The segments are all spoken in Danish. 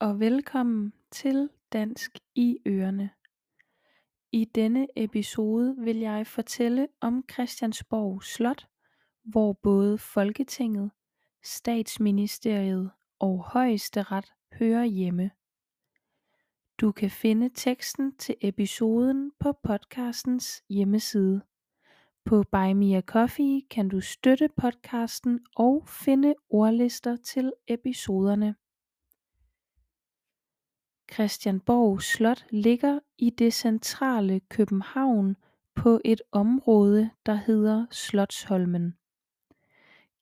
og velkommen til Dansk i Ørene. I denne episode vil jeg fortælle om Christiansborg Slot, hvor både Folketinget, Statsministeriet og Højesteret hører hjemme. Du kan finde teksten til episoden på podcastens hjemmeside. På Buy Me a Coffee kan du støtte podcasten og finde ordlister til episoderne. Christiansborg Slot ligger i det centrale København på et område der hedder Slotsholmen.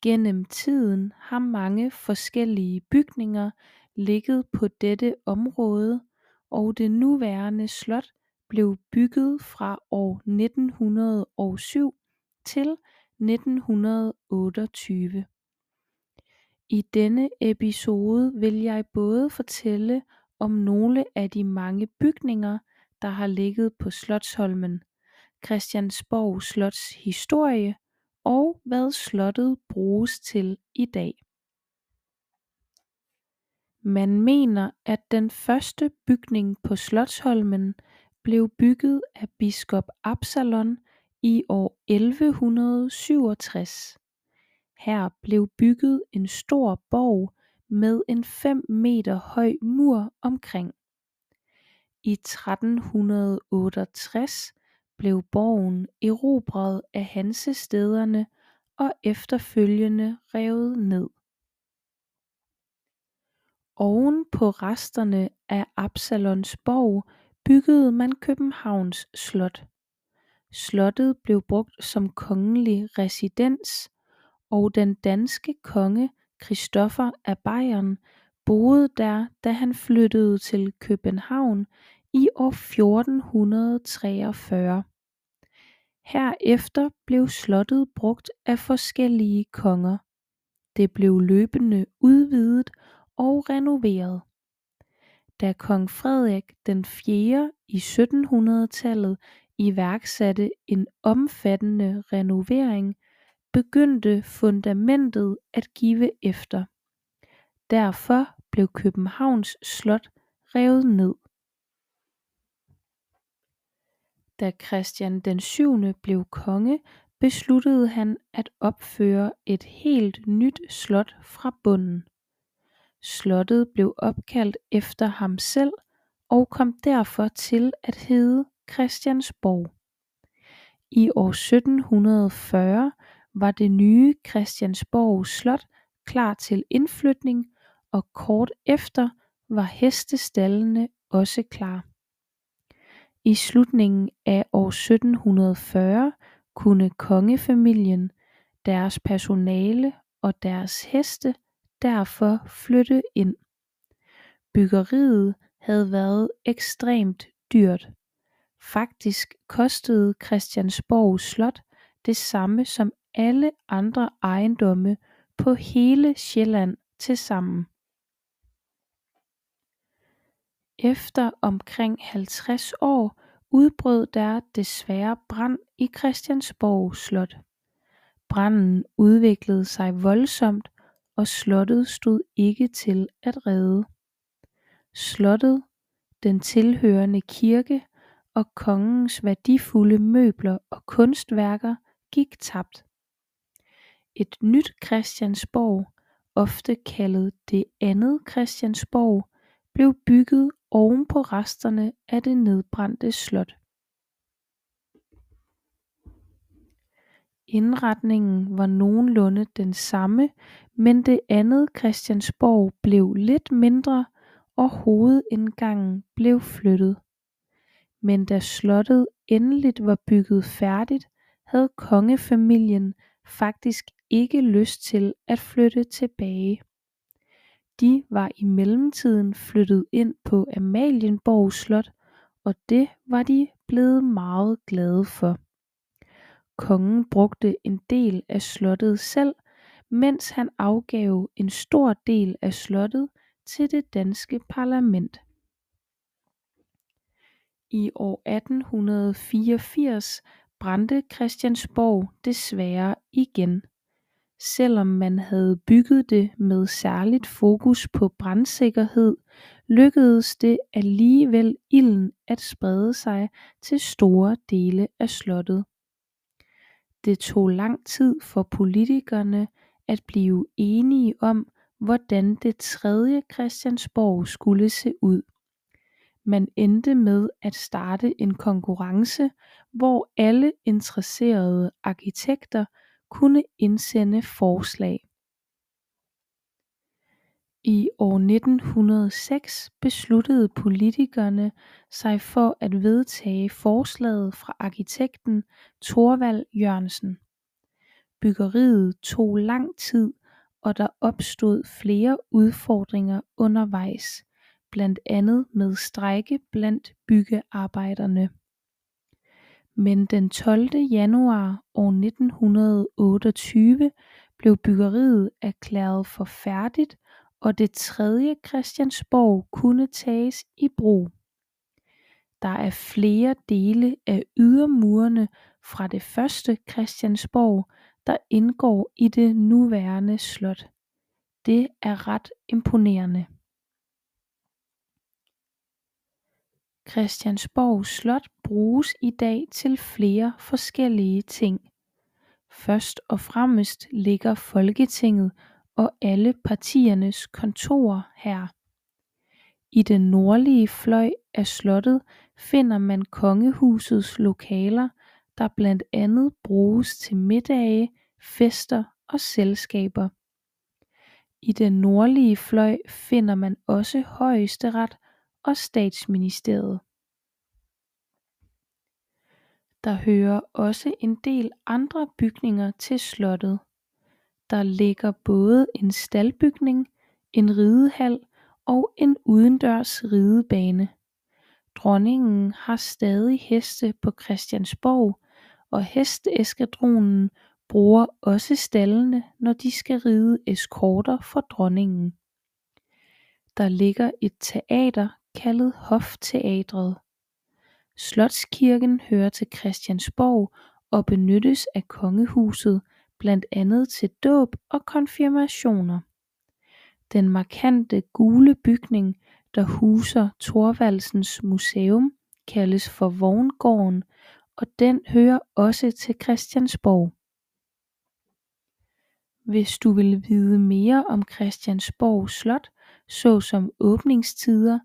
Gennem tiden har mange forskellige bygninger ligget på dette område og det nuværende slot blev bygget fra år 1907 til 1928. I denne episode vil jeg både fortælle om nogle af de mange bygninger der har ligget på Slotsholmen, Christiansborg Slots historie og hvad slottet bruges til i dag. Man mener at den første bygning på Slotsholmen blev bygget af biskop Absalon i år 1167. Her blev bygget en stor borg med en 5 meter høj mur omkring. I 1368 blev borgen erobret af hansestæderne og efterfølgende revet ned. Oven på resterne af Absalons borg byggede man Københavns Slot. Slottet blev brugt som kongelig residens og den danske konge Christoffer af Bayern boede der da han flyttede til København i år 1443. Herefter blev slottet brugt af forskellige konger. Det blev løbende udvidet og renoveret. Da kong Frederik den 4. i 1700-tallet iværksatte en omfattende renovering begyndte fundamentet at give efter. Derfor blev Københavns Slot revet ned. Da Christian den 7. blev konge besluttede han at opføre et helt nyt slot fra bunden. Slottet blev opkaldt efter ham selv og kom derfor til at hedde Christiansborg. I år 1740 var det nye Christiansborg Slot klar til indflytning og kort efter var hestestaldene også klar. I slutningen af år 1740 kunne kongefamilien, deres personale og deres heste derfor flytte ind. Byggeriet havde været ekstremt dyrt. Faktisk kostede Christiansborg Slot det samme som alle andre ejendomme på hele Sjælland tilsammen. Efter omkring 50 år udbrød der desværre brand i Christiansborg Slot. Branden udviklede sig voldsomt og slottet stod ikke til at redde. Slottet, den tilhørende kirke og kongens værdifulde møbler og kunstværker gik tabt. Et nyt Christiansborg, ofte kaldet det andet Christiansborg, blev bygget oven på resterne af det nedbrændte slot. Indretningen var nogenlunde den samme, men det andet Christiansborg blev lidt mindre og hovedindgangen blev flyttet. Men da slottet endeligt var bygget færdigt, havde kongefamilien faktisk ikke lyst til at flytte tilbage. De var i mellemtiden flyttet ind på Amalienborg Slot, og det var de blevet meget glade for. Kongen brugte en del af slottet selv, mens han afgav en stor del af slottet til det danske parlament. I år 1884 brændte Christiansborg desværre igen. Selvom man havde bygget det med særligt fokus på brandsikkerhed, lykkedes det alligevel ilden at sprede sig til store dele af slottet. Det tog lang tid for politikerne at blive enige om hvordan det tredje Christiansborg skulle se ud. Man endte med at starte en konkurrence hvor alle interesserede arkitekter kunne indsende forslag. I år 1906 besluttede politikerne sig for at vedtage forslaget fra arkitekten Thorvald Jørgensen. Byggeriet tog lang tid og der opstod flere udfordringer undervejs blandt andet med strejke blandt byggearbejderne men den tolvte januar år 1928 blev byggeriet erklæret for færdigt og det tredje Christiansborg kunne tages i brug. Der er flere dele af ydermurene fra det første Christiansborg der indgår i det nuværende slot. Det er ret imponerende. Christiansborg Slot bruges i dag til flere forskellige ting. Først og fremmest ligger Folketinget og alle partiernes kontorer her. I den nordlige fløj af slottet finder man kongehusets lokaler der blandt andet bruges til middage fester og selskaber. I den nordlige fløj finder man også Højesteret og Statsministeriet der hører også en del andre bygninger til slottet. Der ligger både en staldbygning en ridehal og en udendørs ridebane. Dronningen har stadig heste på Christiansborg og hesteeskadronen bruger også staldene når de skal ride eskorter for Dronningen. Der ligger et teater kaldet Hofteatret. Slotskirken hører til Christiansborg og benyttes af kongehuset blandt andet til dåb og konfirmationer. Den markante gule bygning der huser Thorvaldsens Museum kaldes for Vogngården og den hører også til Christiansborg. Hvis du vil vide mere om Christiansborg Slot såsom åbningstider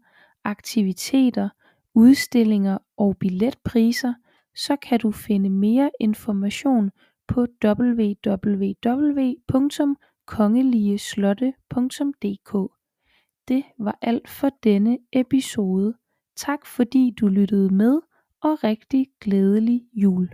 aktiviteter udstillinger og billetpriser så kan du finde mere information på www.kongeligeslotte.dk Det var alt for denne episode. Tak fordi du lyttede med og rigtig glædelig jul.